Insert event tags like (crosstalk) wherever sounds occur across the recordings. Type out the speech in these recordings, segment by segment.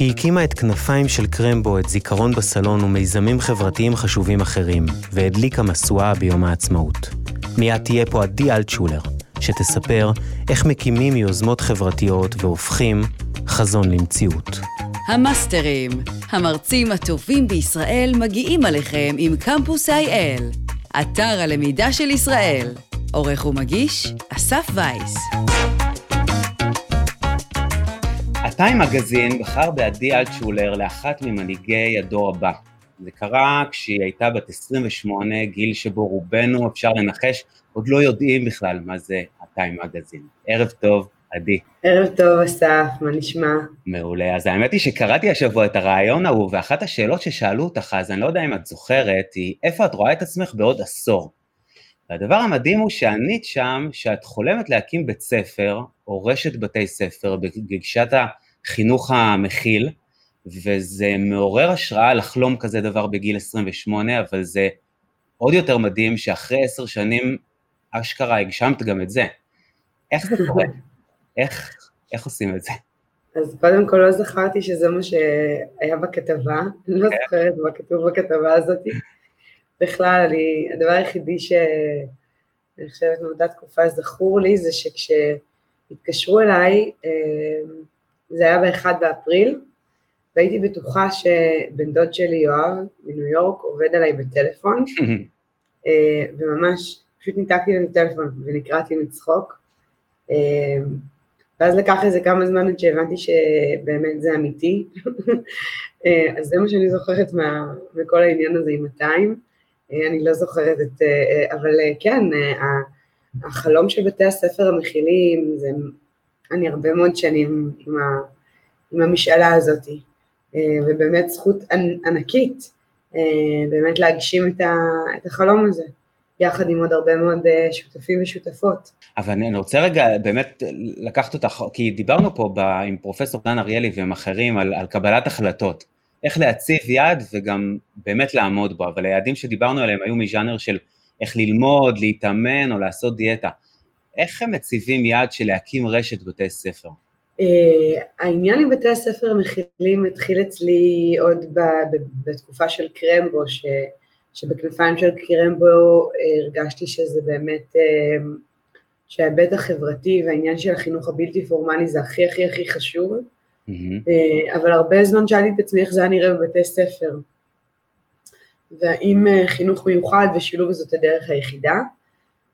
היא הקימה את כנפיים של קרמבו, את זיכרון בסלון ומיזמים חברתיים חשובים אחרים, והדליקה משואה ביום העצמאות. מיד תהיה פה עדי אלטשולר, שתספר איך מקימים יוזמות חברתיות והופכים חזון למציאות. המאסטרים, המרצים הטובים בישראל מגיעים עליכם עם קמפוס IL, אתר הלמידה של ישראל. עורך ומגיש, אסף וייס. הטיים מגזין בחר בעדי אלטשולר לאחת ממנהיגי הדור הבא. זה קרה כשהיא הייתה בת 28, גיל שבו רובנו, אפשר לנחש, עוד לא יודעים בכלל מה זה הטיים מגזין. ערב טוב, עדי. ערב טוב, אסף, מה נשמע? מעולה. אז האמת היא שקראתי השבוע את הרעיון ההוא, ואחת השאלות ששאלו אותך, אז אני לא יודע אם את זוכרת, היא איפה את רואה את עצמך בעוד עשור? והדבר המדהים הוא שענית שם שאת חולמת להקים בית ספר, או רשת בתי ספר, בגישת החינוך המכיל, וזה מעורר השראה לחלום כזה דבר בגיל 28, אבל זה עוד יותר מדהים שאחרי עשר שנים, אשכרה הגשמת גם את זה. איך זה קורה? איך, איך עושים את זה? אז קודם כל לא זכרתי שזה מה שהיה בכתבה, אני לא כן. זוכרת מה כתוב בכתבה הזאת. בכלל, אני, הדבר היחידי שאני חושבת מאותה תקופה זכור לי, זה שכשהתקשרו אליי, אה, זה היה ב-1 באפריל, והייתי בטוחה שבן דוד שלי, יואב, מניו יורק, עובד עליי בטלפון, (laughs) אה, וממש, פשוט ניתקתי לנו טלפון ונקרעתי מצחוק. אה, ואז לקח איזה כמה זמן עד שהבנתי שבאמת זה אמיתי. (laughs) אז זה מה שאני זוכרת מה, מכל העניין הזה עם 200. אני לא זוכרת את, אבל כן, החלום של בתי הספר המכילים, זה, אני הרבה מאוד שנים עם, ה, עם המשאלה הזאת, ובאמת זכות ענקית, באמת להגשים את, ה, את החלום הזה. יחד עם עוד הרבה מאוד שותפים ושותפות. אבל אני רוצה רגע באמת לקחת אותך, כי דיברנו פה ב, עם פרופסור דן אריאלי ועם אחרים על, על קבלת החלטות. איך להציב יעד וגם באמת לעמוד בו, אבל היעדים שדיברנו עליהם היו מז'אנר של איך ללמוד, להתאמן או לעשות דיאטה. איך הם מציבים יעד של להקים רשת בתי ספר? Uh, העניין עם בתי הספר המכילים התחיל אצלי עוד ב- ב- בתקופה של קרמבו, ש- שבכנפיים של קרמבו uh, הרגשתי שזה באמת, uh, שההיבט החברתי והעניין של החינוך הבלתי פורמלי זה הכי הכי הכי חשוב. Mm-hmm. אבל הרבה זמן שאלתי את עצמי איך זה היה נראה בבתי ספר, והאם אה, חינוך מיוחד ושילוב זאת הדרך היחידה,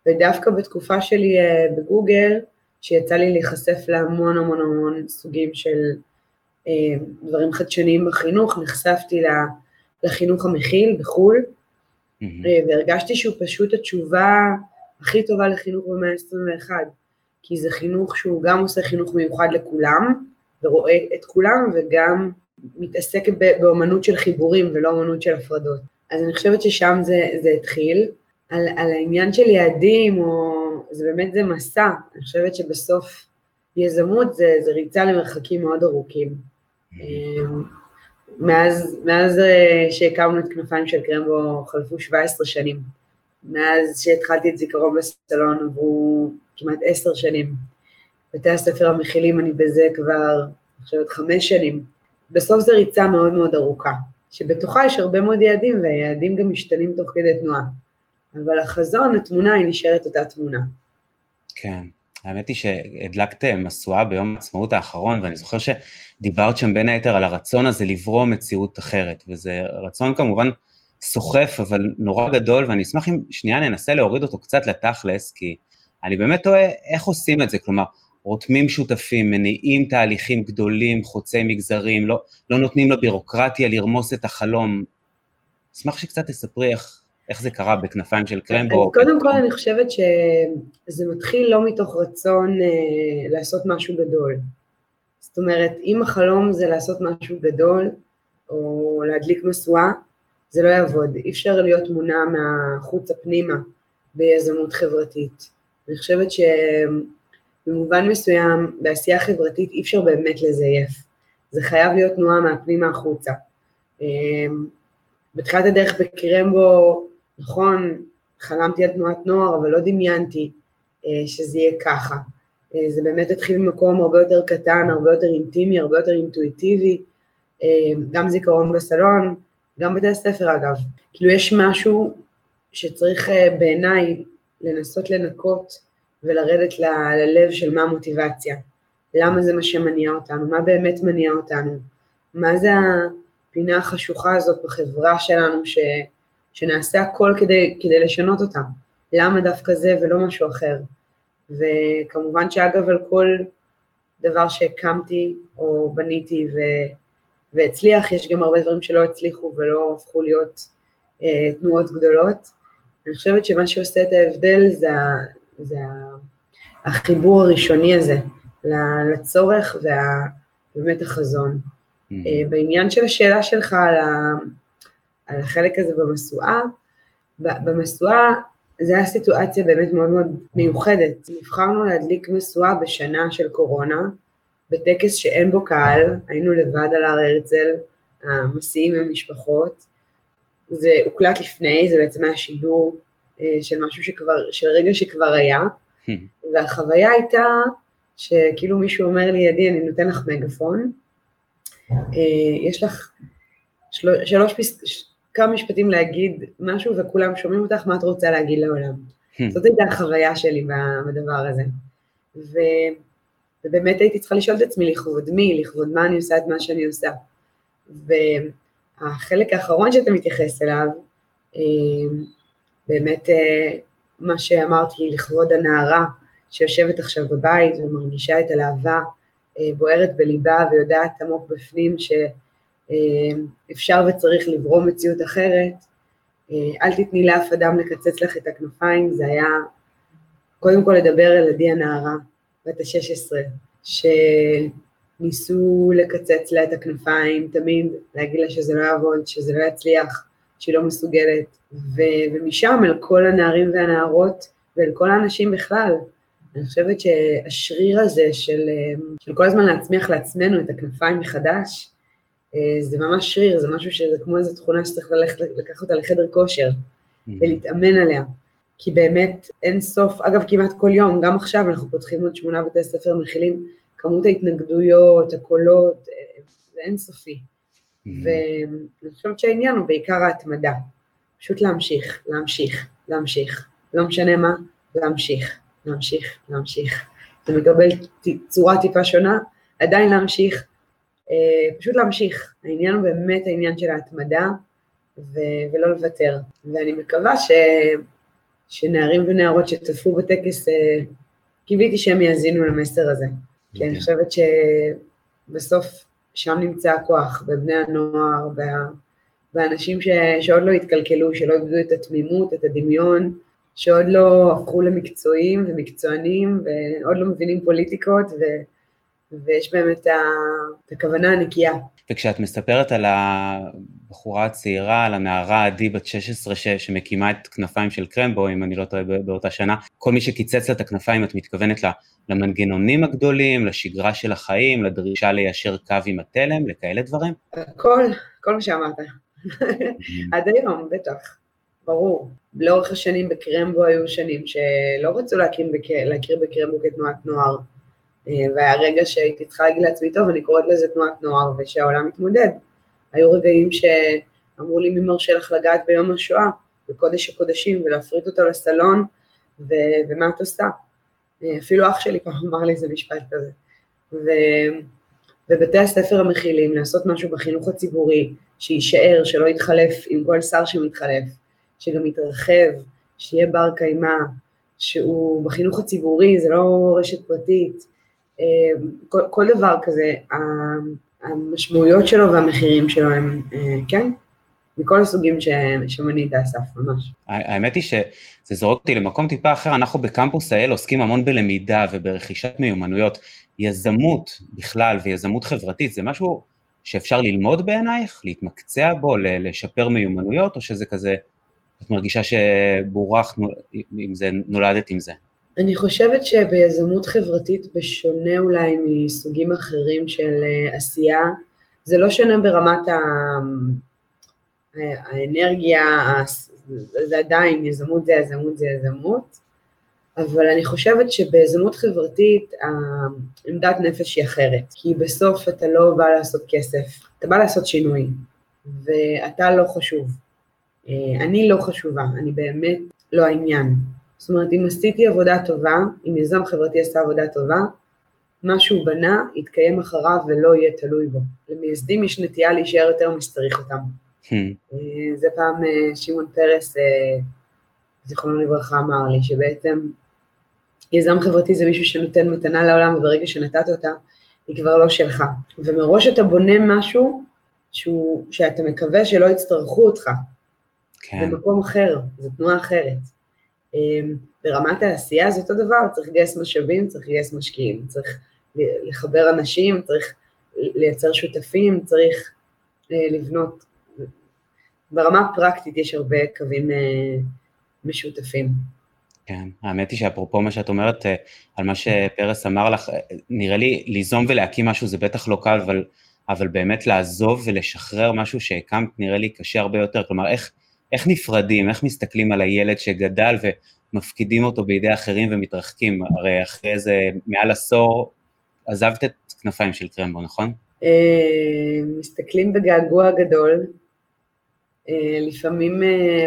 ודווקא בתקופה שלי אה, בגוגל, שיצא לי להיחשף להמון המון המון סוגים של דברים חדשניים בחינוך, נחשפתי לחינוך המכיל בחו"ל, mm-hmm. והרגשתי שהוא פשוט התשובה הכי טובה לחינוך במאה ה-21, כי זה חינוך שהוא גם עושה חינוך מיוחד לכולם, ורואה את כולם וגם מתעסק באומנות של חיבורים ולא אומנות של הפרדות. אז אני חושבת ששם זה, זה התחיל. על, על העניין של יעדים, או, זה באמת זה מסע, אני חושבת שבסוף יזמות זה, זה ריצה למרחקים מאוד ארוכים. אמ, מאז, מאז אה, שהקמנו את כנפיים של קרמבו חלפו 17 שנים. מאז שהתחלתי את זיכרון בסלון עברו כמעט 10 שנים. בתי הספר המכילים אני בזה כבר, אני חושבת, חמש שנים. בסוף זו ריצה מאוד מאוד ארוכה, שבתוכה יש הרבה מאוד יעדים, והיעדים גם משתנים תוך כדי תנועה. אבל החזון, התמונה, היא נשארת אותה תמונה. כן, האמת היא שהדלקת משואה ביום העצמאות האחרון, ואני זוכר שדיברת שם בין היתר על הרצון הזה לברוא מציאות אחרת, וזה רצון כמובן סוחף, אבל נורא גדול, ואני אשמח אם שנייה ננסה להוריד אותו קצת לתכלס, כי אני באמת תוהה איך עושים את זה, כלומר, רותמים שותפים, מניעים תהליכים גדולים, חוצי מגזרים, לא, לא נותנים לבירוקרטיה לרמוס את החלום. אשמח שקצת תספרי איך, איך זה קרה בכנפיים של קרמבו. קודם כל אני חושבת שזה מתחיל לא מתוך רצון אה, לעשות משהו גדול. זאת אומרת, אם החלום זה לעשות משהו גדול, או להדליק משואה, זה לא יעבוד. אי אפשר להיות מונע מהחוץ הפנימה ביזמות חברתית. אני חושבת ש... במובן מסוים, בעשייה חברתית אי אפשר באמת לזייף. זה חייב להיות תנועה מהפנימה החוצה. אמ, בתחילת הדרך בקרמבו, נכון, חלמתי על תנועת נוער, אבל לא דמיינתי אה, שזה יהיה ככה. אה, זה באמת התחיל ממקום הרבה יותר קטן, הרבה יותר אינטימי, הרבה יותר אינטואיטיבי, גם זיכרון בסלון, גם בתי הספר אגב. כאילו יש משהו שצריך בעיניי לנסות לנקות ולרדת ללב של מה המוטיבציה. למה זה מה שמניע אותנו, מה באמת מניע אותנו, מה זה הפינה החשוכה הזאת בחברה שלנו ש, שנעשה הכל כדי, כדי לשנות אותה, למה דווקא זה ולא משהו אחר. וכמובן שאגב על כל דבר שהקמתי או בניתי ו, והצליח, יש גם הרבה דברים שלא הצליחו ולא הפכו להיות אה, תנועות גדולות. אני חושבת שמה שעושה את ההבדל זה, זה החיבור הראשוני הזה, לצורך ובאמת החזון. Mm-hmm. בעניין של השאלה שלך על, ה, על החלק הזה במשואה, במשואה זו הייתה סיטואציה באמת מאוד מאוד מיוחדת. נבחרנו להדליק משואה בשנה של קורונה, בטקס שאין בו קהל, היינו לבד על הר הרצל, המסיעים המשפחות. זה הוקלט לפני, זה בעצם היה שידור אה, של משהו שכבר, של רגע שכבר היה, mm-hmm. והחוויה הייתה שכאילו מישהו אומר לי, ידי, אני נותן לך מגפון, אה, יש לך של... שלוש פס... כמה משפטים להגיד משהו וכולם שומעים אותך, מה את רוצה להגיד לעולם. Hmm. זאת הייתה החוויה שלי בדבר הזה. ו... ובאמת הייתי צריכה לשאול את עצמי לכבוד מי, לכבוד מה אני עושה את מה שאני עושה. והחלק האחרון שאתה מתייחס אליו, אה, באמת אה, מה שאמרתי לכבוד הנערה, שיושבת עכשיו בבית ומרגישה את הלהבה אה, בוערת בליבה ויודעת עמוק בפנים שאפשר אה, וצריך לברום מציאות אחרת, אה, אל תתני לאף אדם לקצץ לך את הכנפיים, זה היה קודם כל לדבר על עדי הנערה, בת ה-16, שניסו לקצץ לה את הכנפיים תמיד, להגיד לה שזה לא יעבוד, שזה לא יצליח, שהיא לא מסוגלת, ו- ומשם אל כל הנערים והנערות ואל כל האנשים בכלל, אני חושבת שהשריר הזה של, של כל הזמן להצמיח לעצמנו את הכנפיים מחדש, אה, זה ממש שריר, זה משהו שזה כמו איזו תכונה שצריך ללכת, לקחת אותה לחדר כושר mm-hmm. ולהתאמן עליה. כי באמת אין סוף, אגב כמעט כל יום, גם עכשיו אנחנו פותחים עוד שמונה בתי ספר מכילים, כמות ההתנגדויות, הקולות, אה, זה אינסופי. Mm-hmm. ואני חושבת שהעניין הוא בעיקר ההתמדה, פשוט להמשיך, להמשיך, להמשיך, לא משנה מה, להמשיך. להמשיך, להמשיך. זה מקבל צורה טיפה שונה, עדיין להמשיך, אה, פשוט להמשיך. העניין הוא באמת העניין של ההתמדה ו- ולא לוותר. ואני מקווה ש- שנערים ונערות שצפו בטקס, אה, קיוויתי שהם יאזינו למסר הזה. כי אני חושבת שבסוף שם נמצא הכוח, בבני הנוער, באנשים ש- שעוד לא התקלקלו, שלא איבדו את התמימות, את הדמיון, שעוד לא הפכו למקצועיים ומקצוענים ועוד לא מבינים פוליטיקות ו, ויש באמת את הכוונה הנקייה. וכשאת מספרת על הבחורה הצעירה, על הנערה עדי בת 16 ש, שמקימה את כנפיים של קרמבו, אם אני לא טועה באותה שנה, כל מי שקיצץ לה את הכנפיים, את מתכוונת למנגנונים הגדולים, לשגרה של החיים, לדרישה ליישר קו עם התלם, לכאלה דברים? הכל, כל מה שאמרת. (laughs) עד היום, בטח. ברור. לאורך השנים בקרמבו היו שנים שלא רצו להקים בק... להכיר בקרמבו כתנועת נוער. אה, והיה רגע שהייתי צריכה להגיד לעצמי, טוב, קוראת לזה תנועת נוער, ושהעולם מתמודד. היו רגעים שאמרו לי, מי מרשה לך לגעת ביום השואה, בקודש הקודשים, ולהפריט אותו לסלון, ו... ומה את עושה? אה, אפילו אח שלי פעם אמר לי איזה משפט כזה. ו... ובתי הספר המכילים, לעשות משהו בחינוך הציבורי, שיישאר, שלא יתחלף עם כל שר שמתחלף. שגם יתרחב, שיהיה בר קיימא, שהוא בחינוך הציבורי, זה לא רשת פרטית, כל, כל דבר כזה, המשמעויות שלו והמחירים שלו הם, אה, כן, מכל הסוגים שמנית אסף, ממש. האמת היא שזה זורק אותי למקום טיפה אחר, אנחנו בקמפוס האל עוסקים המון בלמידה וברכישת מיומנויות. יזמות בכלל ויזמות חברתית זה משהו שאפשר ללמוד בעינייך, להתמקצע בו, לשפר מיומנויות, או שזה כזה את מרגישה שבורך עם זה, נולדת עם זה? אני חושבת שביזמות חברתית, בשונה אולי מסוגים אחרים של אה, עשייה, זה לא שונה ברמת ה... האנרגיה, זה עדיין, יזמות זה יזמות זה יזמות. אבל אני חושבת שבזמות חברתית עמדת נפש היא אחרת, כי בסוף אתה לא בא לעשות כסף, אתה בא לעשות שינוי, ואתה לא חשוב. אה, אני לא חשובה, אני באמת לא העניין. זאת אומרת, אם עשיתי עבודה טובה, אם יזם חברתי עשה עבודה טובה, מה שהוא בנה יתקיים אחריו ולא יהיה תלוי בו. למייסדים יש נטייה להישאר יותר משצריך אותם. Hmm. אה, זה פעם אה, שמעון פרס, זיכרונו לברכה, אמר לי, שבעצם יזם חברתי זה מישהו שנותן מתנה לעולם, וברגע שנתת אותה, היא כבר לא שלך. ומראש אתה בונה משהו שהוא, שאתה מקווה שלא יצטרכו אותך. כן. במקום אחר, זו תנועה אחרת. אמ, ברמת העשייה זה אותו דבר, צריך לגייס משאבים, צריך לגייס משקיעים, צריך לחבר אנשים, צריך לייצר שותפים, צריך אה, לבנות. ברמה הפרקטית יש הרבה קווים אה, משותפים. כן, האמת היא שאפרופו מה שאת אומרת, אה, על מה שפרס אמר לך, נראה לי ליזום ולהקים משהו זה בטח לא קל, אבל, אבל באמת לעזוב ולשחרר משהו שהקמת נראה לי קשה הרבה יותר, כלומר איך, איך נפרדים, איך מסתכלים על הילד שגדל ומפקידים אותו בידי אחרים ומתרחקים, הרי אחרי איזה מעל עשור עזבת את כנפיים של קרמבו, נכון? אה, מסתכלים בגעגוע גדול, אה, לפעמים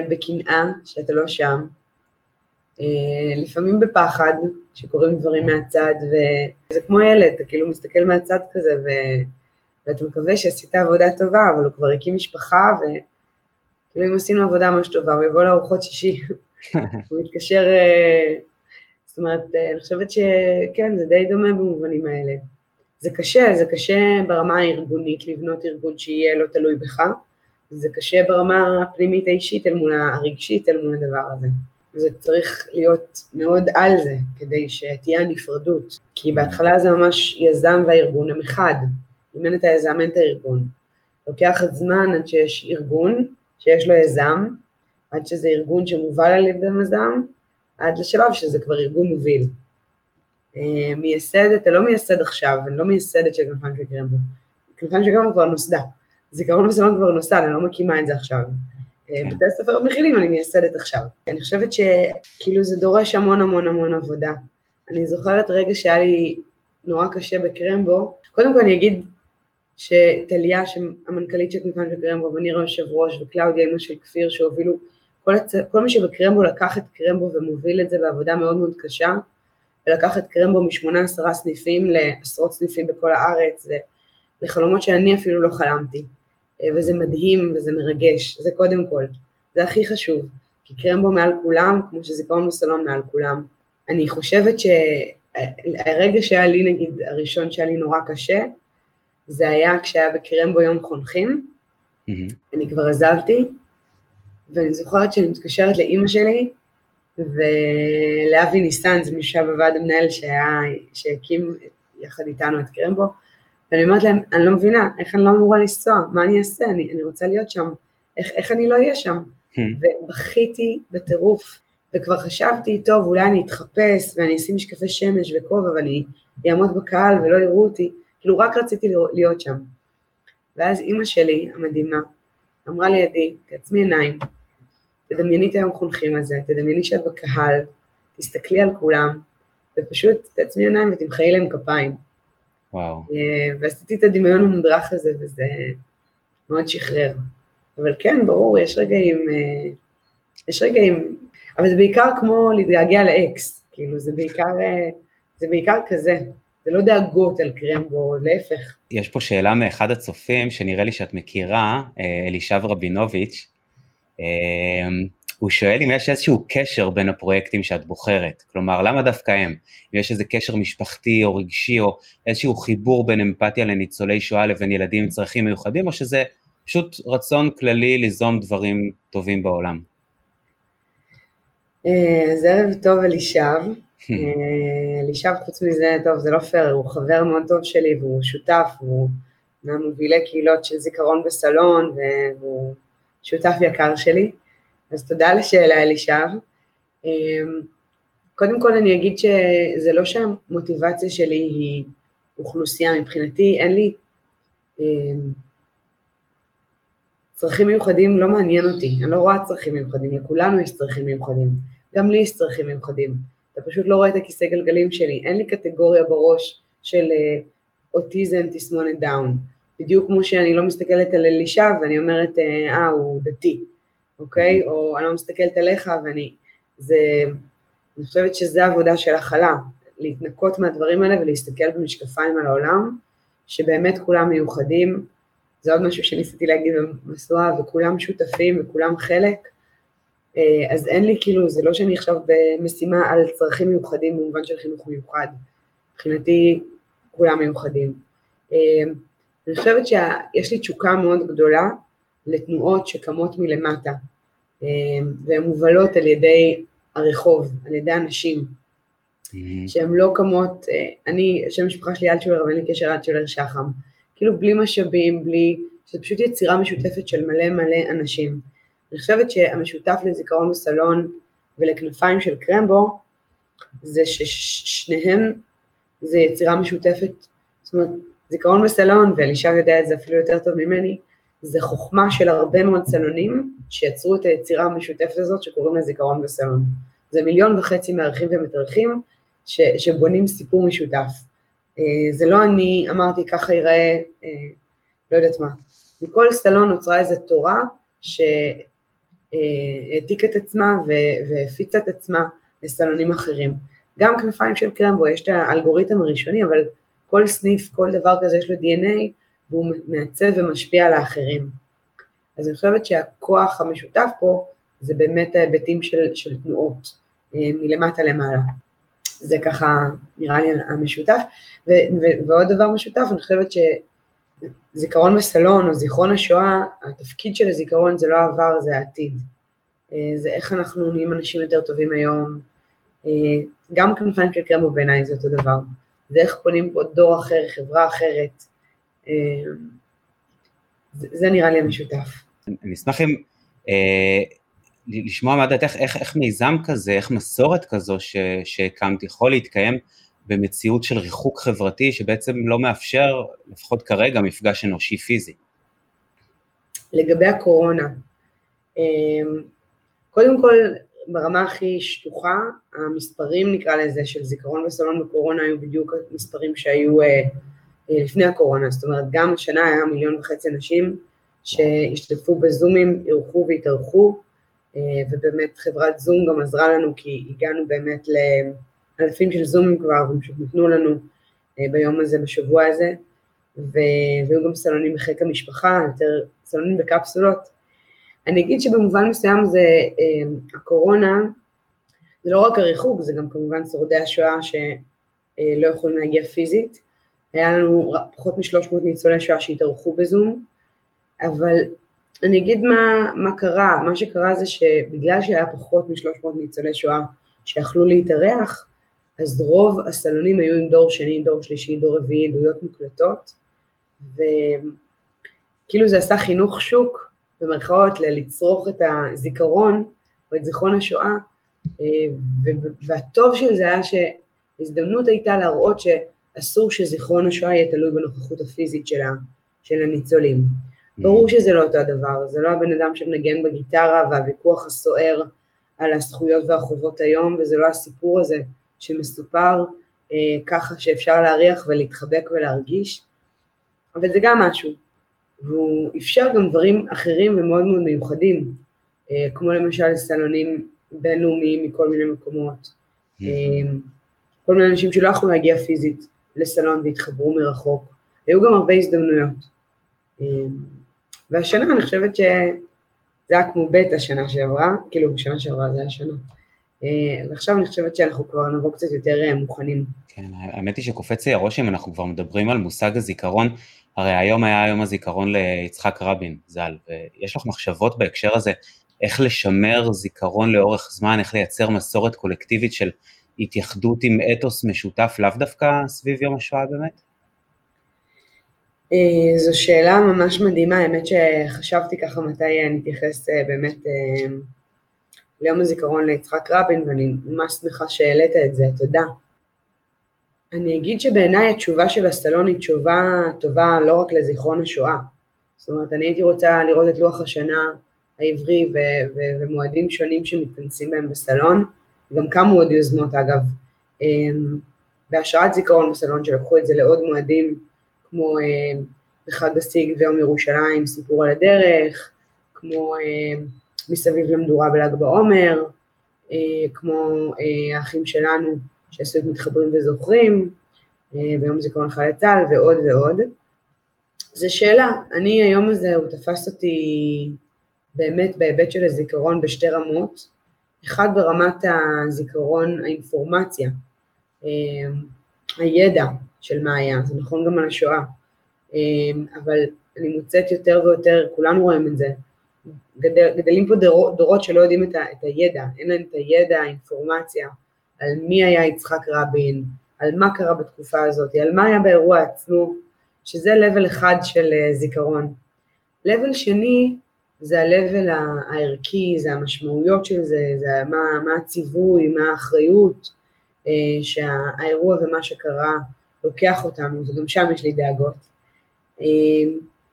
בקנאה שאתה לא שם, לפעמים בפחד, שקורים דברים מהצד, וזה כמו ילד, אתה כאילו מסתכל מהצד כזה, ו... ואתה מקווה שעשית עבודה טובה, אבל הוא כבר הקים משפחה, וכאילו אם עשינו עבודה ממש טובה, הוא יבוא לארוחות שישי, (laughs) הוא יתקשר, אה, זאת אומרת, אה, אני חושבת שכן, זה די דומה במובנים האלה. זה קשה, זה קשה ברמה הארגונית לבנות ארגון שיהיה לא תלוי בך, זה קשה ברמה הפנימית האישית אל מול הרגשית אל מול הדבר הזה. זה צריך להיות מאוד על זה, כדי שתהיה הנפרדות. כי בהתחלה זה ממש יזם והארגון הם אחד. אם אין את היזם, אין את הארגון. לוקח זמן עד שיש ארגון, שיש לו יזם, עד שזה ארגון שמובל על ידי מזם, עד לשלב שזה כבר ארגון מוביל. אה, מייסדת, אתה לא מייסד עכשיו, אני לא מייסדת של כנפיים של קרמבו. כנפיים של קרמבו כבר נוסדה. זיכרון בסלון כבר נוסד, אני לא מקימה את זה עכשיו. כן. בתי הספר מכילים אני מייסדת עכשיו. אני חושבת שכאילו זה דורש המון המון המון עבודה. אני זוכרת רגע שהיה לי נורא קשה בקרמבו, קודם כל אני אגיד שטליה, שהמנכ"לית של כנפיים של קרמבו, ונירה יושב ראש, וקלאודיה אימא של כפיר, שהובילו, כל, הצ... כל מי שבקרמבו לקח את קרמבו ומוביל את זה בעבודה מאוד מאוד קשה, ולקח את קרמבו משמונה עשרה סניפים לעשרות סניפים בכל הארץ, זה לחלומות שאני אפילו לא חלמתי. וזה מדהים וזה מרגש, זה קודם כל, זה הכי חשוב, כי קרמבו מעל כולם, כמו שזיכרון בסלון מעל כולם. אני חושבת שהרגע שהיה לי נגיד, הראשון שהיה לי נורא קשה, זה היה כשהיה בקרמבו יום חונכים, mm-hmm. אני כבר עזבתי, ואני זוכרת שאני מתקשרת לאימא שלי, ולאבי ניסן, זה מישהו שהיה בוועד המנהל שהיה, שהקים יחד איתנו את קרמבו, ואני אומרת להם, אני לא מבינה, איך אני לא אמורה לנסוע, מה אני אעשה, אני, אני רוצה להיות שם, איך, איך אני לא אהיה שם? Hmm. ובכיתי בטירוף, וכבר חשבתי, טוב, אולי אני אתחפש, ואני אשים משקפי שמש וכובע, ואני אעמוד בקהל ולא יראו אותי, כאילו רק רציתי להיות שם. ואז אימא שלי, המדהימה, אמרה לידי, תעצמי עיניים, תדמייני את היום חונכים הזה, תדמייני שאת בקהל, תסתכלי על כולם, ופשוט תעצמי עיניים ותמחאי להם כפיים. וואו. אה, ועשיתי את הדמיון המודרך הזה, וזה מאוד שחרר. אבל כן, ברור, יש רגעים, אה, יש רגעים, אבל זה בעיקר כמו להתגעגע לאקס, כאילו, זה בעיקר, אה, זה בעיקר כזה. זה לא דאגות על קרמבו, להפך. יש פה שאלה מאחד הצופים, שנראה לי שאת מכירה, אלישב רבינוביץ', הוא שואל אם יש איזשהו קשר בין הפרויקטים שאת בוחרת, כלומר, למה דווקא הם? אם יש איזה קשר משפחתי או רגשי, או איזשהו חיבור בין אמפתיה לניצולי שואה לבין ילדים עם צרכים מיוחדים, או שזה פשוט רצון כללי ליזום דברים טובים בעולם? אה, אז ערב טוב אלישב. אה, (laughs) אלישב חוץ מזה, טוב, זה לא פייר, הוא חבר מאוד טוב שלי והוא שותף, הוא מהמובילי קהילות של זיכרון בסלון והוא שותף יקר שלי. אז תודה על השאלה, אלישב. אמ, קודם כל אני אגיד שזה לא שהמוטיבציה שלי היא אוכלוסייה, מבחינתי אין לי אמ, צרכים מיוחדים, לא מעניין אותי, אני לא רואה צרכים מיוחדים, לכולנו יש צרכים מיוחדים, גם לי יש צרכים מיוחדים. אתה פשוט לא רואה את הכיסא גלגלים שלי, אין לי קטגוריה בראש של אה, אוטיזם, תסמונת דאון. בדיוק כמו שאני לא מסתכלת על אלישע ואני אומרת, אה, אה הוא דתי, אוקיי? או אני לא מסתכלת עליך ואני... זה... אני חושבת שזה עבודה של הכלה, להתנקות מהדברים האלה ולהסתכל במשקפיים על העולם, שבאמת כולם מיוחדים, זה עוד משהו שניסיתי להגיד במשואה, וכולם שותפים וכולם חלק, אז אין לי כאילו, זה לא שאני עכשיו במשימה על צרכים מיוחדים במובן של חינוך מיוחד, מבחינתי כולם מיוחדים. אה, אני חושבת שיש לי תשוקה מאוד גדולה לתנועות שקמות מלמטה, אה, והן מובלות על ידי הרחוב, על ידי אנשים, mm-hmm. שהן לא קמות, אני, שם המשפחה שלי אלטשולר ואין לי קשר אלטשולר שחם, כאילו בלי משאבים, בלי, זה פשוט יצירה משותפת של מלא מלא אנשים. אני חושבת שהמשותף לזיכרון בסלון ולכנפיים של קרמבו, זה ששניהם זה יצירה משותפת, זאת אומרת, זיכרון בסלון, ואלישע יודע את זה אפילו יותר טוב ממני, זה חוכמה של הרבה מאוד סלונים שיצרו את היצירה המשותפת הזאת שקוראים לה זיכרון בסלון. זה מיליון וחצי מארחים ומתארחים ש, שבונים סיפור משותף. אה, זה לא אני אמרתי ככה ייראה, אה, לא יודעת מה. מכל סלון נוצרה איזו תורה שהעתיקה את עצמה והפיצה את עצמה לסלונים אחרים. גם כנפיים של קרמבו, יש את האלגוריתם הראשוני, אבל כל סניף, כל דבר כזה יש לו DNA, והוא מעצב ומשפיע על האחרים. אז אני חושבת שהכוח המשותף פה זה באמת ההיבטים של, של תנועות, אה, מלמטה למעלה. זה ככה נראה לי המשותף. ו, ו, ועוד דבר משותף, אני חושבת שזיכרון בסלון או זיכרון השואה, התפקיד של הזיכרון זה לא העבר, זה העתיד. אה, זה איך אנחנו נהיים אנשים יותר טובים היום. אה, גם כנפיים של קרמו בעיניי זה אותו דבר. זה איך בונים פה דור אחר, חברה אחרת. אה, זה, נראה לי המשותף. אני אשמח אם לשמוע מה דעתך, איך, איך מיזם כזה, איך מסורת כזו שהקמת יכול להתקיים במציאות של ריחוק חברתי שבעצם לא מאפשר, לפחות כרגע, מפגש אנושי פיזי. לגבי הקורונה, אה, קודם כל, ברמה הכי שטוחה, המספרים נקרא לזה של זיכרון וסלון בקורונה היו בדיוק המספרים שהיו אה, לפני הקורונה, זאת אומרת גם השנה היה מיליון וחצי אנשים שהשתתפו בזומים, אירחו והתארחו, אה, ובאמת חברת זום גם עזרה לנו כי הגענו באמת לאלפים של זומים כבר, והם פשוט נתנו לנו אה, ביום הזה, בשבוע הזה, והיו גם סלונים בחיק המשפחה, יותר סלונים בקפסולות, אני אגיד שבמובן מסוים זה אה, הקורונה, זה לא רק הריחוק, זה גם כמובן שורדי השואה שלא יכולים להגיע פיזית. היה לנו פחות מ-300 ניצולי שואה שהתארחו בזום, אבל אני אגיד מה, מה קרה, מה שקרה זה שבגלל שהיה פחות מ-300 ניצולי שואה שיכלו להתארח, אז רוב הסלונים היו עם דור שני, דור שלישי, דור רביעי, עדויות מוקלטות, וכאילו זה עשה חינוך שוק במרכאות, לצרוך את הזיכרון או את זיכרון השואה, אה, והטוב של זה היה שהזדמנות הייתה להראות שאסור שזיכרון השואה יהיה תלוי בנוכחות הפיזית של, של הניצולים. Mm. ברור שזה לא אותו הדבר, זה לא הבן אדם שמנגן בגיטרה והוויכוח הסוער על הזכויות והחובות היום, וזה לא הסיפור הזה שמסופר אה, ככה שאפשר להריח ולהתחבק ולהרגיש, אבל זה גם משהו. והוא אפשר גם דברים אחרים ומאוד מאוד מיוחדים, אה, כמו למשל סלונים בינלאומיים מכל מיני מקומות. אה, כל מיני אנשים שלא יכלו להגיע פיזית לסלון והתחברו מרחוק. היו גם הרבה הזדמנויות. אה, והשנה אני חושבת שזה היה כמו בית השנה שעברה, כאילו בשנה שעברה זה היה שנה. ועכשיו אני חושבת שאנחנו כבר נבוא קצת יותר מוכנים. כן, האמת היא שקופץ לי הראש אם אנחנו כבר מדברים על מושג הזיכרון, הרי היום היה יום הזיכרון ליצחק רבין ז"ל, ויש לך מחשבות בהקשר הזה, איך לשמר זיכרון לאורך זמן, איך לייצר מסורת קולקטיבית של התייחדות עם אתוס משותף, לאו דווקא סביב יום השואה באמת? אה, זו שאלה ממש מדהימה, האמת שחשבתי ככה מתי נתייחס אה, באמת אה, ליום הזיכרון ליצחק רבין, ואני ממש שמחה שהעלית את זה, תודה. אני אגיד שבעיניי התשובה של הסלון היא תשובה טובה לא רק לזיכרון השואה. זאת אומרת, אני הייתי רוצה לראות את לוח השנה העברי ו- ו- ומועדים שונים שמתכנסים בהם בסלון, גם קמו עוד יוזמות אגב, בהשראת זיכרון בסלון שלקחו את זה לעוד מועדים, כמו בחג הסיג ויום ירושלים, סיפור על הדרך, כמו מסביב למדורה בל"ג בעומר, כמו האחים שלנו שעשו את מתחברים וזוכרים, ביום זיכרון חיילי צה"ל ועוד ועוד. זו שאלה, אני היום הזה הוא תפס אותי באמת בהיבט של הזיכרון בשתי רמות, אחד ברמת הזיכרון, האינפורמציה, הידע של מה היה, זה נכון גם על השואה, אבל אני מוצאת יותר ויותר, כולנו רואים את זה, גדל, גדלים פה דורות, דורות שלא יודעים את, ה, את הידע, אין להם את הידע, האינפורמציה, על מי היה יצחק רבין, על מה קרה בתקופה הזאת, על מה היה באירוע עצמו, שזה level אחד של אה, זיכרון. level שני זה ה-level הערכי, זה המשמעויות של זה, זה מה, מה הציווי, מה האחריות אה, שהאירוע ומה שקרה לוקח אותנו, וגם שם יש לי דאגות. אה,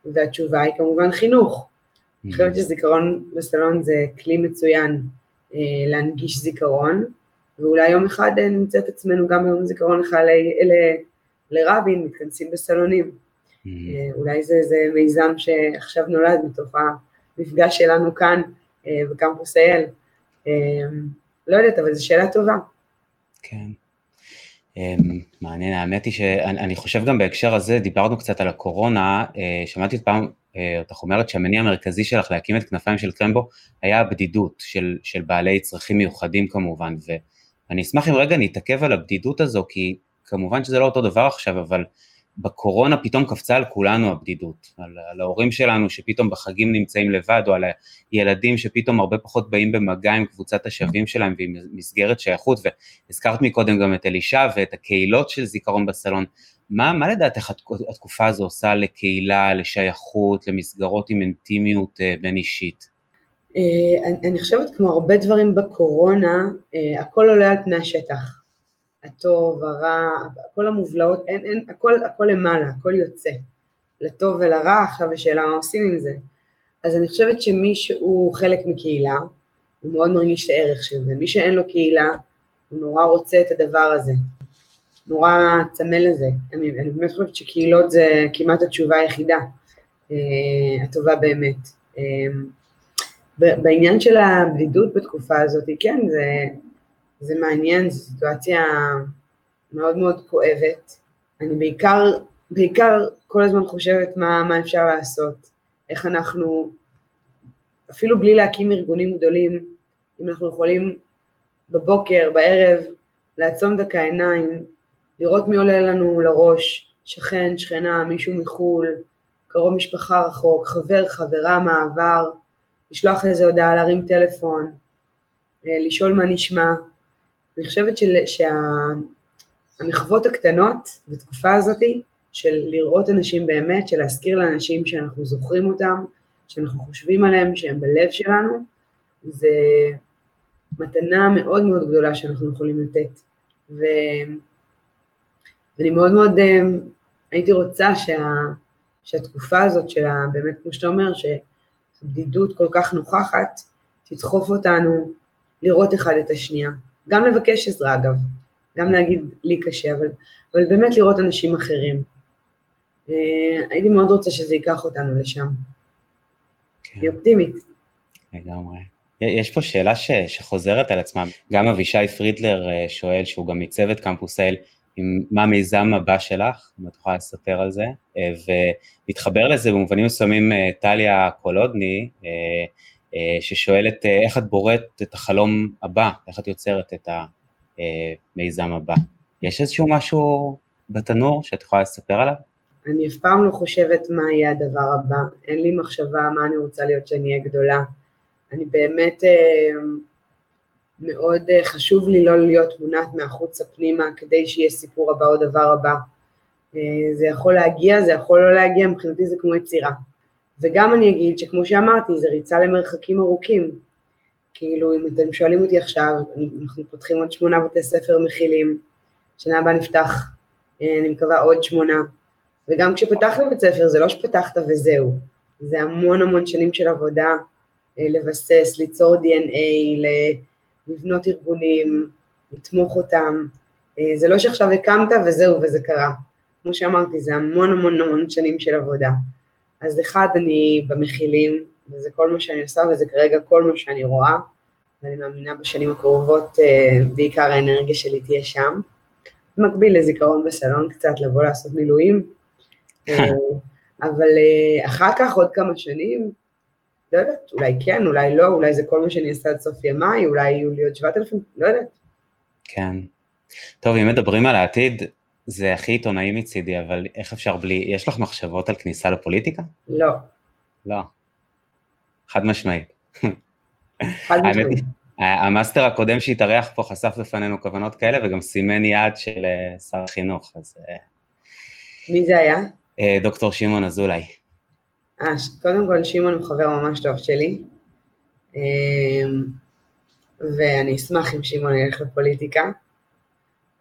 והתשובה היא כמובן חינוך. אני חושבת mm-hmm. שזיכרון בסלון זה כלי מצוין להנגיש זיכרון, ואולי יום אחד נמצא את עצמנו גם ביום זיכרון אחד לרבין, מתכנסים בסלונים. Mm. אה, אולי זה איזה מיזם שעכשיו נולד מתוך המפגש שלנו כאן אה, בקמפוס אייל. אה, לא יודעת, אבל זו שאלה טובה. כן. מעניין, האמת היא שאני חושב גם בהקשר הזה, דיברנו קצת על הקורונה, שמעתי פעם אותך אומרת שהמניע המרכזי שלך להקים את כנפיים של קרמבו היה הבדידות של, של בעלי צרכים מיוחדים כמובן, ואני אשמח אם רגע נתעכב על הבדידות הזו, כי כמובן שזה לא אותו דבר עכשיו, אבל בקורונה פתאום קפצה על כולנו הבדידות, על, על ההורים שלנו שפתאום בחגים נמצאים לבד, או על הילדים שפתאום הרבה פחות באים במגע עם קבוצת השווים שלהם ועם מסגרת שייכות, והזכרת מקודם גם את אלישע ואת הקהילות של זיכרון בסלון, מה, מה לדעתך התקופה הזו עושה לקהילה, לשייכות, למסגרות עם אינטימיות אה, בין אישית? אה, אני חושבת כמו הרבה דברים בקורונה, אה, הכל עולה על פני השטח. הטוב, הרע, כל המובלעות, אין, אין, הכל, הכל למעלה, הכל יוצא. לטוב ולרע, עכשיו השאלה מה עושים עם זה. אז אני חושבת שמי שהוא חלק מקהילה, הוא מאוד מרגיש את הערך של זה. מי שאין לו קהילה, הוא נורא רוצה את הדבר הזה. נורא צמא לזה. אני, אני באמת חושבת שקהילות זה כמעט התשובה היחידה, אה, הטובה באמת. אה, בעניין של הבדידות בתקופה הזאת, כן, זה, זה מעניין, זו סיטואציה מאוד מאוד כואבת. אני בעיקר, בעיקר כל הזמן חושבת מה, מה אפשר לעשות, איך אנחנו, אפילו בלי להקים ארגונים גדולים, אם אנחנו יכולים בבוקר, בערב, לעצום דקה עיניים, לראות מי עולה לנו לראש, שכן, שכנה, מישהו מחו"ל, קרוב משפחה רחוק, חבר, חברה מהעבר, לשלוח איזה הודעה, להרים טלפון, אה, לשאול מה נשמע, אני חושבת שהמחוות הקטנות בתקופה הזאת, של לראות אנשים באמת, של להזכיר לאנשים שאנחנו זוכרים אותם, שאנחנו חושבים עליהם, שהם בלב שלנו, זה מתנה מאוד מאוד גדולה שאנחנו יכולים לתת. ו... ואני מאוד מאוד אה, הייתי רוצה שה... שהתקופה הזאת של. באמת, כמו שאתה אומר, שבדידות כל כך נוכחת, תדחוף אותנו לראות אחד את השנייה, גם לבקש עזרה אגב, גם להגיד לי קשה, אבל, אבל באמת לראות אנשים אחרים. Uh, הייתי מאוד רוצה שזה ייקח אותנו לשם. כן. אני אופטימית. לגמרי. יש פה שאלה ש, שחוזרת על עצמה, גם אבישי פרידלר אה, שואל, שהוא גם מצוות קמפוס האל, מה המיזם הבא שלך, אם את יכולה לספר על זה, אה, ומתחבר לזה במובנים מסוימים טליה קולודני, אה, ששואלת אה, איך את בוראת את החלום הבא, איך את יוצרת את המיזם הבא. יש איזשהו משהו בתנור שאת יכולה לספר עליו? אני אף פעם לא חושבת מה יהיה הדבר הבא, אין לי מחשבה מה אני רוצה להיות שאני אהיה גדולה. אני באמת, אה, מאוד חשוב לי לא להיות מונעת מהחוצה פנימה כדי שיהיה סיפור הבא או דבר הבא. זה יכול להגיע, זה יכול לא להגיע, מבחינתי זה כמו יצירה. וגם אני אגיד שכמו שאמרתי, זה ריצה למרחקים ארוכים. כאילו, אם אתם שואלים אותי עכשיו, אנחנו פותחים עוד שמונה בתי ספר מכילים, שנה הבאה נפתח, אה, אני מקווה, עוד שמונה. וגם כשפתחנו בית ספר, זה לא שפתחת וזהו, זה המון המון שנים של עבודה, אה, לבסס, ליצור DNA, לבנות ארגונים, לתמוך אותם. אה, זה לא שעכשיו הקמת וזהו וזה קרה. כמו שאמרתי, זה המון המון המון שנים של עבודה. אז אחד, אני במכילים, וזה כל מה שאני עושה, וזה כרגע כל מה שאני רואה, ואני מאמינה בשנים הקרובות, אה, בעיקר האנרגיה שלי תהיה שם. במקביל לזיכרון בסלון קצת, לבוא לעשות מילואים, אה, (laughs) אבל אחר כך, עוד כמה שנים, לא יודעת, אולי כן, אולי לא, אולי זה כל מה שאני אעשה עד סוף ימיי, אולי יהיו לי עוד 7,000, לא יודעת. כן. טוב, אם מדברים על העתיד, זה הכי עיתונאי מצידי, אבל איך אפשר בלי, יש לך מחשבות על כניסה לפוליטיקה? לא. לא. חד משמעית. חד משמעית. המאסטר הקודם שהתארח פה חשף בפנינו כוונות כאלה וגם סימן יעד של אה, שר החינוך, אז... אה, מי זה היה? אה, דוקטור שמעון אזולאי. אה, קודם כל שמעון הוא חבר ממש טוב שלי, ואני אשמח אם שמעון ילך לפוליטיקה.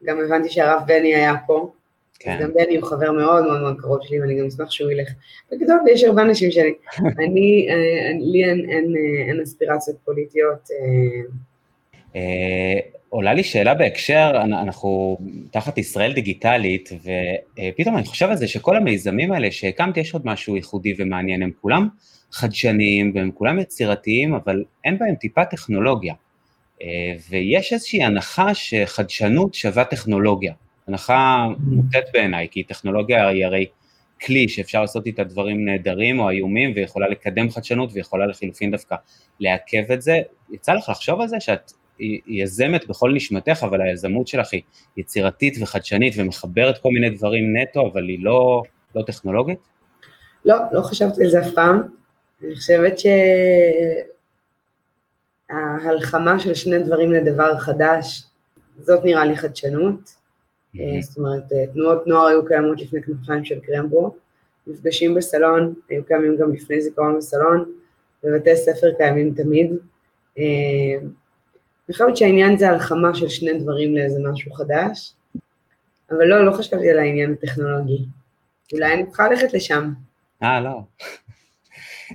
גם הבנתי שהרב בני היה פה, כן. גם בני הוא חבר מאוד מאוד מאוד קרוב שלי, ואני גם אשמח שהוא ילך. בגדול, יש הרבה אנשים שלי. (laughs) אני, אה, לי אין, אין, אה, אין אספירציות פוליטיות. אה. עולה לי שאלה בהקשר, אנחנו תחת ישראל דיגיטלית, ופתאום אני חושב על זה שכל המיזמים האלה שהקמתי, יש עוד משהו ייחודי ומעניין, הם כולם חדשניים והם כולם יצירתיים, אבל אין בהם טיפה טכנולוגיה. אה, ויש איזושהי הנחה שחדשנות שווה טכנולוגיה. הנחה מוטעת בעיניי, כי טכנולוגיה היא הרי כלי שאפשר לעשות איתה דברים נהדרים או איומים, ויכולה לקדם חדשנות ויכולה לחילופין דווקא לעכב את זה. יצא לך לחשוב על זה שאת יזמת בכל נשמתך, אבל היזמות שלך היא יצירתית וחדשנית ומחברת כל מיני דברים נטו, אבל היא לא, לא טכנולוגית? לא, לא חשבתי על זה אף פעם. אני חושבת ש... ההלחמה של שני דברים לדבר חדש, זאת נראה לי חדשנות. זאת אומרת, תנועות נוער היו קיימות לפני כנפיים של קרמבו, מפגשים בסלון היו קיימים גם לפני זיכרון בסלון, בבתי ספר קיימים תמיד. אה, אני חושבת שהעניין זה הלחמה של שני דברים לאיזה משהו חדש, אבל לא, לא חשבתי על העניין הטכנולוגי. אולי אני צריכה ללכת לשם. אה, לא.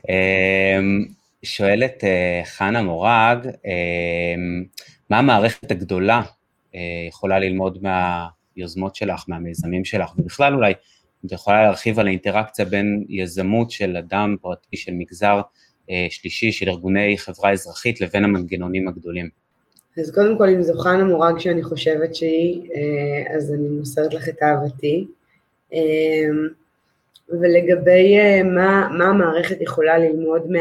אמ, שואלת uh, חנה מורג, uh, מה המערכת הגדולה uh, יכולה ללמוד מהיוזמות שלך, מהמיזמים שלך, ובכלל אולי, את יכולה להרחיב על האינטראקציה בין יזמות של אדם פרטי, של מגזר uh, שלישי, של ארגוני חברה אזרחית, לבין המנגנונים הגדולים. אז קודם כל, אם זו חנה מורג שאני חושבת שהיא, uh, אז אני מוסרת לך את אהבתי. Uh, ולגבי uh, מה, מה המערכת יכולה ללמוד מה...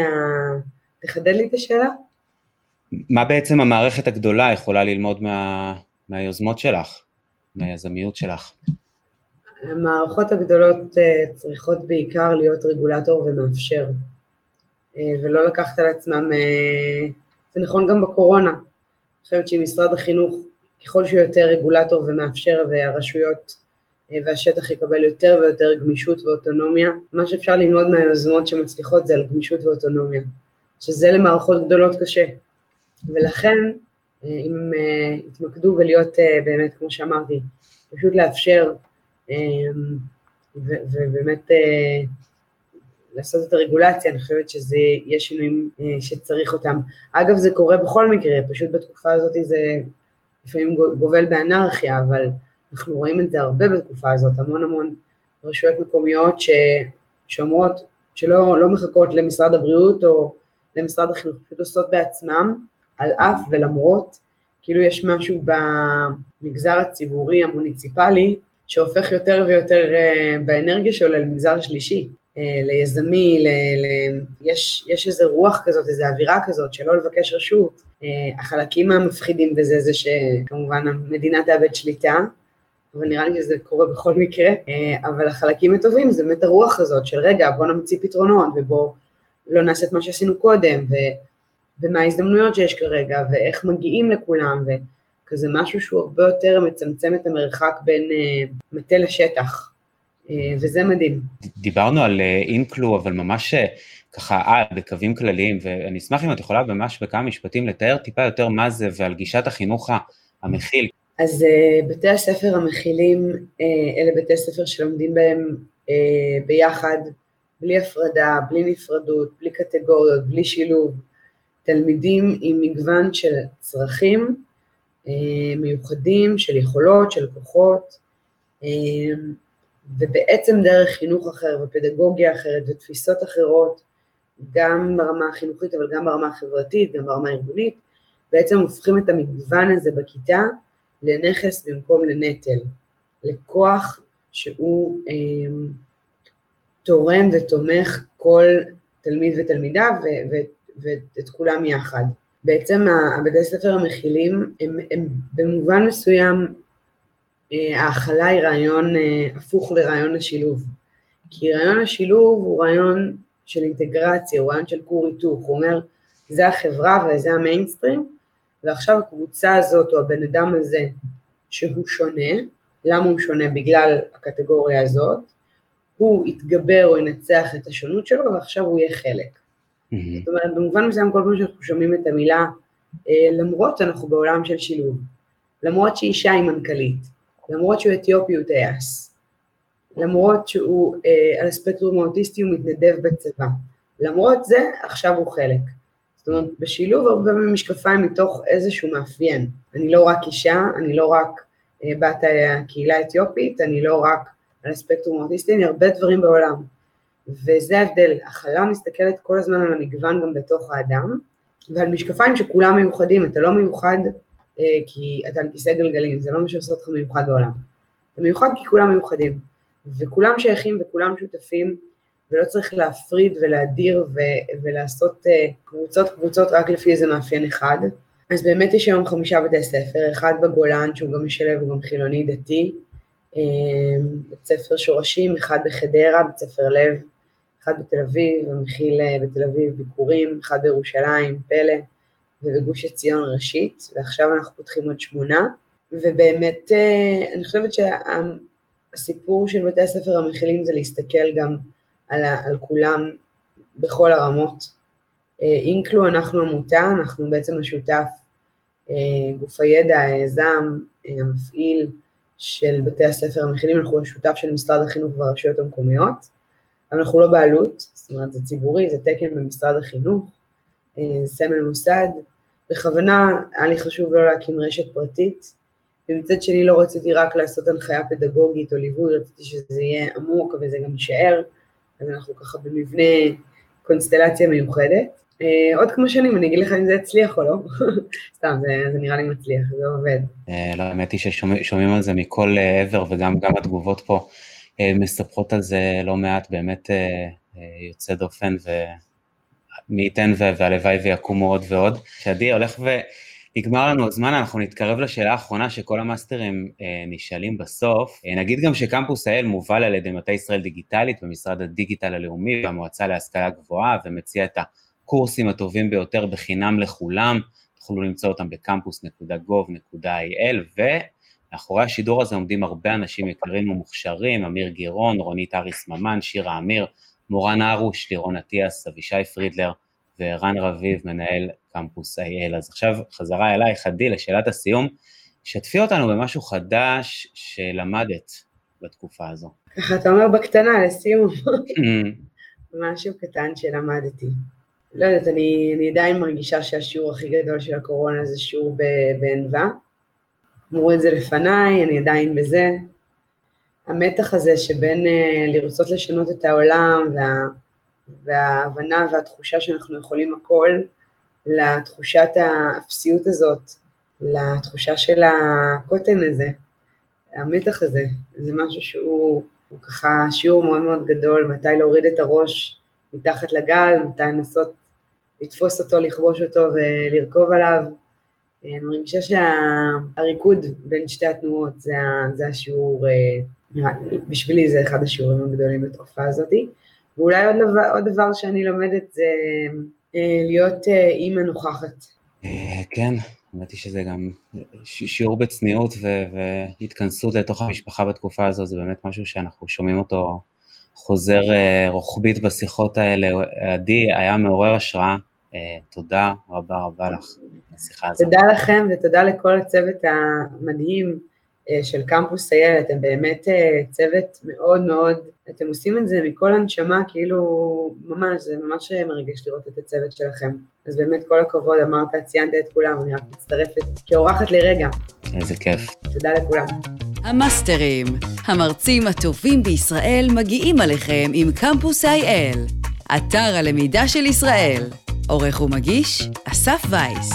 תחדד לי את השאלה. מה בעצם המערכת הגדולה יכולה ללמוד מה, מהיוזמות שלך, מהיזמיות שלך? המערכות הגדולות צריכות בעיקר להיות רגולטור ומאפשר, ולא לקחת על עצמם, זה נכון גם בקורונה, חושבת שאם משרד החינוך, ככל שהוא יותר רגולטור ומאפשר והרשויות והשטח יקבל יותר ויותר גמישות ואוטונומיה. מה שאפשר ללמוד מהיוזמות שמצליחות זה על גמישות ואוטונומיה, שזה למערכות גדולות קשה. ולכן, אה, אם הם אה, יתמקדו ולהיות אה, באמת, כמו שאמרתי, פשוט לאפשר ובאמת לעשות את הרגולציה, אני חושבת שזה, יש שינויים שצריך אותם. אגב, זה קורה בכל מקרה, פשוט בתקופה הזאת זה לפעמים גובל באנרכיה, אבל אנחנו רואים את זה הרבה בתקופה הזאת, המון המון רשויות מקומיות ש, שאומרות שלא לא מחכות למשרד הבריאות או למשרד החינוך, פשוט עושות בעצמם, על אף ולמרות, כאילו יש משהו במגזר הציבורי המוניציפלי שהופך יותר ויותר אה, באנרגיה שלו למגזר שלישי, אה, ליזמי, ל, ל, יש, יש איזה רוח כזאת, איזו אווירה כזאת שלא לבקש רשות. אה, החלקים המפחידים בזה זה שכמובן המדינה תאבד שליטה, אבל נראה לי שזה קורה בכל מקרה, אה, אבל החלקים הטובים זה באמת הרוח הזאת של רגע בוא נמציא פתרונות ובוא לא נעשה את מה שעשינו קודם ו, ומה ההזדמנויות שיש כרגע ואיך מגיעים לכולם וכזה משהו שהוא הרבה יותר מצמצם את המרחק בין מטה לשטח וזה מדהים. דיברנו על אינקלו אבל ממש ככה על בקווים כלליים ואני אשמח אם את יכולה ממש בכמה משפטים לתאר טיפה יותר מה זה ועל גישת החינוך המכיל, אז בתי הספר המכילים, אלה בתי ספר שלומדים בהם ביחד, בלי הפרדה, בלי נפרדות, בלי קטגוריות, בלי שילוב. תלמידים עם מגוון של צרכים אה, מיוחדים, של יכולות, של כוחות, אה, ובעצם דרך חינוך אחר ופדגוגיה אחרת ותפיסות אחרות, גם ברמה החינוכית אבל גם ברמה החברתית, גם ברמה הארגונית, בעצם הופכים את המגוון הזה בכיתה לנכס במקום לנטל, לכוח שהוא אה, תורם ותומך כל תלמיד ותלמידה ו- ו- ואת כולם יחד. בעצם הבתי ספר המכילים הם, הם במובן מסוים ההכלה היא רעיון אה, הפוך לרעיון השילוב. כי רעיון השילוב הוא רעיון של אינטגרציה, הוא רעיון של כור היתוך, הוא אומר זה החברה וזה המיינסטרים, ועכשיו הקבוצה הזאת או הבן אדם הזה שהוא שונה, למה הוא שונה? בגלל הקטגוריה הזאת, הוא יתגבר או ינצח את השונות שלו ועכשיו הוא יהיה חלק. Mm-hmm. זאת אומרת, במובן מסוים כל פעם שאנחנו שומעים את המילה, אה, למרות אנחנו בעולם של שילוב, למרות שאישה היא מנכ"לית, למרות שהוא אתיופי הוא טייס, למרות שהוא אה, על הספקטרום האוטיסטי הוא מתנדב בצבא, למרות זה עכשיו הוא חלק. זאת אומרת, בשילוב הרבה משקפיים מתוך איזשהו מאפיין. אני לא רק אישה, אני לא רק אה, בת הקהילה האתיופית, אני לא רק על הספקטרום האוטיסטי, אני הרבה דברים בעולם. וזה ההבדל, החלה מסתכלת כל הזמן על המגוון גם בתוך האדם, ועל משקפיים שכולם מיוחדים, אתה לא מיוחד כי אתה על כיסא גלגלים, זה לא מה שעושה אותך מיוחד בעולם. אתה מיוחד כי כולם מיוחדים, וכולם שייכים וכולם שותפים, ולא צריך להפריד ולהדיר ו- ולעשות אה, קבוצות קבוצות רק לפי איזה מאפיין אחד. אז באמת יש היום חמישה בתי ספר, אחד בגולן שהוא גם משלב, הוא גם חילוני דתי, אה, בית ספר שורשים, אחד בחדרה, בית ספר לב, אחד בתל אביב, ומכיל אה, בתל אביב ביקורים, אחד בירושלים, פלא, ובגוש עציון ראשית, ועכשיו אנחנו פותחים עוד שמונה, ובאמת אני חושבת שהסיפור של בתי הספר המכילים זה להסתכל גם על, על כולם בכל הרמות. אה, אינקלו אנחנו עמותה, אנחנו בעצם השותף, אה, גוף הידע, היזם, אה, המפעיל של בתי הספר המכינים, אנחנו השותף של משרד החינוך והרשויות המקומיות, אבל אנחנו לא בעלות, זאת אומרת זה ציבורי, זה תקן במשרד החינוך, סמל מוסד, בכוונה היה לי חשוב לא להקים רשת פרטית, ומצד שני לא רציתי רק לעשות הנחיה פדגוגית או ליווי, רציתי שזה יהיה עמוק וזה גם יישאר, אז אנחנו ככה במבנה קונסטלציה מיוחדת. אה, עוד כמה שנים, אני אגיד לך אם זה יצליח או לא, (laughs) סתם, זה, זה נראה לי מצליח, זה עובד. אה, לא, האמת היא ששומעים על זה מכל אה, עבר, וגם התגובות פה מספחות על זה לא מעט, באמת יוצא דופן, ומי ייתן והלוואי ויקומו עוד ועוד. שעדי הולך ו... נגמר לנו הזמן, אנחנו נתקרב לשאלה האחרונה שכל המאסטרים אה, נשאלים בסוף. אה, נגיד גם שקמפוס האל מובל על ידי מטה ישראל דיגיטלית במשרד הדיגיטל הלאומי והמועצה להשכלה גבוהה ומציע את הקורסים הטובים ביותר בחינם לכולם, תוכלו למצוא אותם בקמפוס.gov.il ומאחורי השידור הזה עומדים הרבה אנשים יקרים ומוכשרים, אמיר גירון, רונית אריס ממן, שירה אמיר, מורן ארוש, לירון אטיאס, אבישי פרידלר ורן רביב, מנהל קמפוס IL. אז עכשיו חזרה אלייך, עדי, לשאלת הסיום. שתפי אותנו במשהו חדש שלמדת בתקופה הזו. ככה אתה אומר בקטנה, לסיום. משהו קטן שלמדתי. לא יודעת, אני, אני עדיין מרגישה שהשיעור הכי גדול של הקורונה זה שיעור בענווה. אמרו את זה לפניי, אני עדיין בזה. המתח הזה שבין uh, לרצות לשנות את העולם וה, וההבנה והתחושה שאנחנו יכולים הכל, לתחושת האפסיות הזאת, לתחושה של הקוטן הזה, המתח הזה, זה משהו שהוא ככה שיעור מאוד מאוד גדול, מתי להוריד את הראש מתחת לגל, מתי לנסות לתפוס אותו, לכבוש אותו ולרכוב עליו. אני מרגישה שהריקוד בין שתי התנועות זה, זה השיעור, אה, בשבילי זה אחד השיעורים הגדולים בתקופה הזאת. ואולי עוד דבר, עוד דבר שאני לומדת זה אה, להיות אה, אימא נוכחת. אה, כן, האמת היא שזה גם שיעור בצניעות והתכנסות לתוך המשפחה בתקופה הזו, זה באמת משהו שאנחנו שומעים אותו חוזר רוחבית בשיחות האלה. עדי, היה מעורר השראה, תודה רבה רבה לך על השיחה הזאת. תודה לכם ותודה לכל הצוות המדהים של קמפוס איילת, אתם באמת אה, צוות מאוד מאוד, אתם עושים את זה מכל הנשמה, כאילו, ממש, זה ממש מרגש לראות את הצוות שלכם. אז באמת כל הכבוד, אמרת, ציינת את כולם, אני רק מצטרפת כאורחת לרגע. איזה כיף. תודה לכולם. המאסטרים, המרצים הטובים בישראל מגיעים עליכם עם קמפוס IL, אתר הלמידה של ישראל. עורך ומגיש, אסף וייס.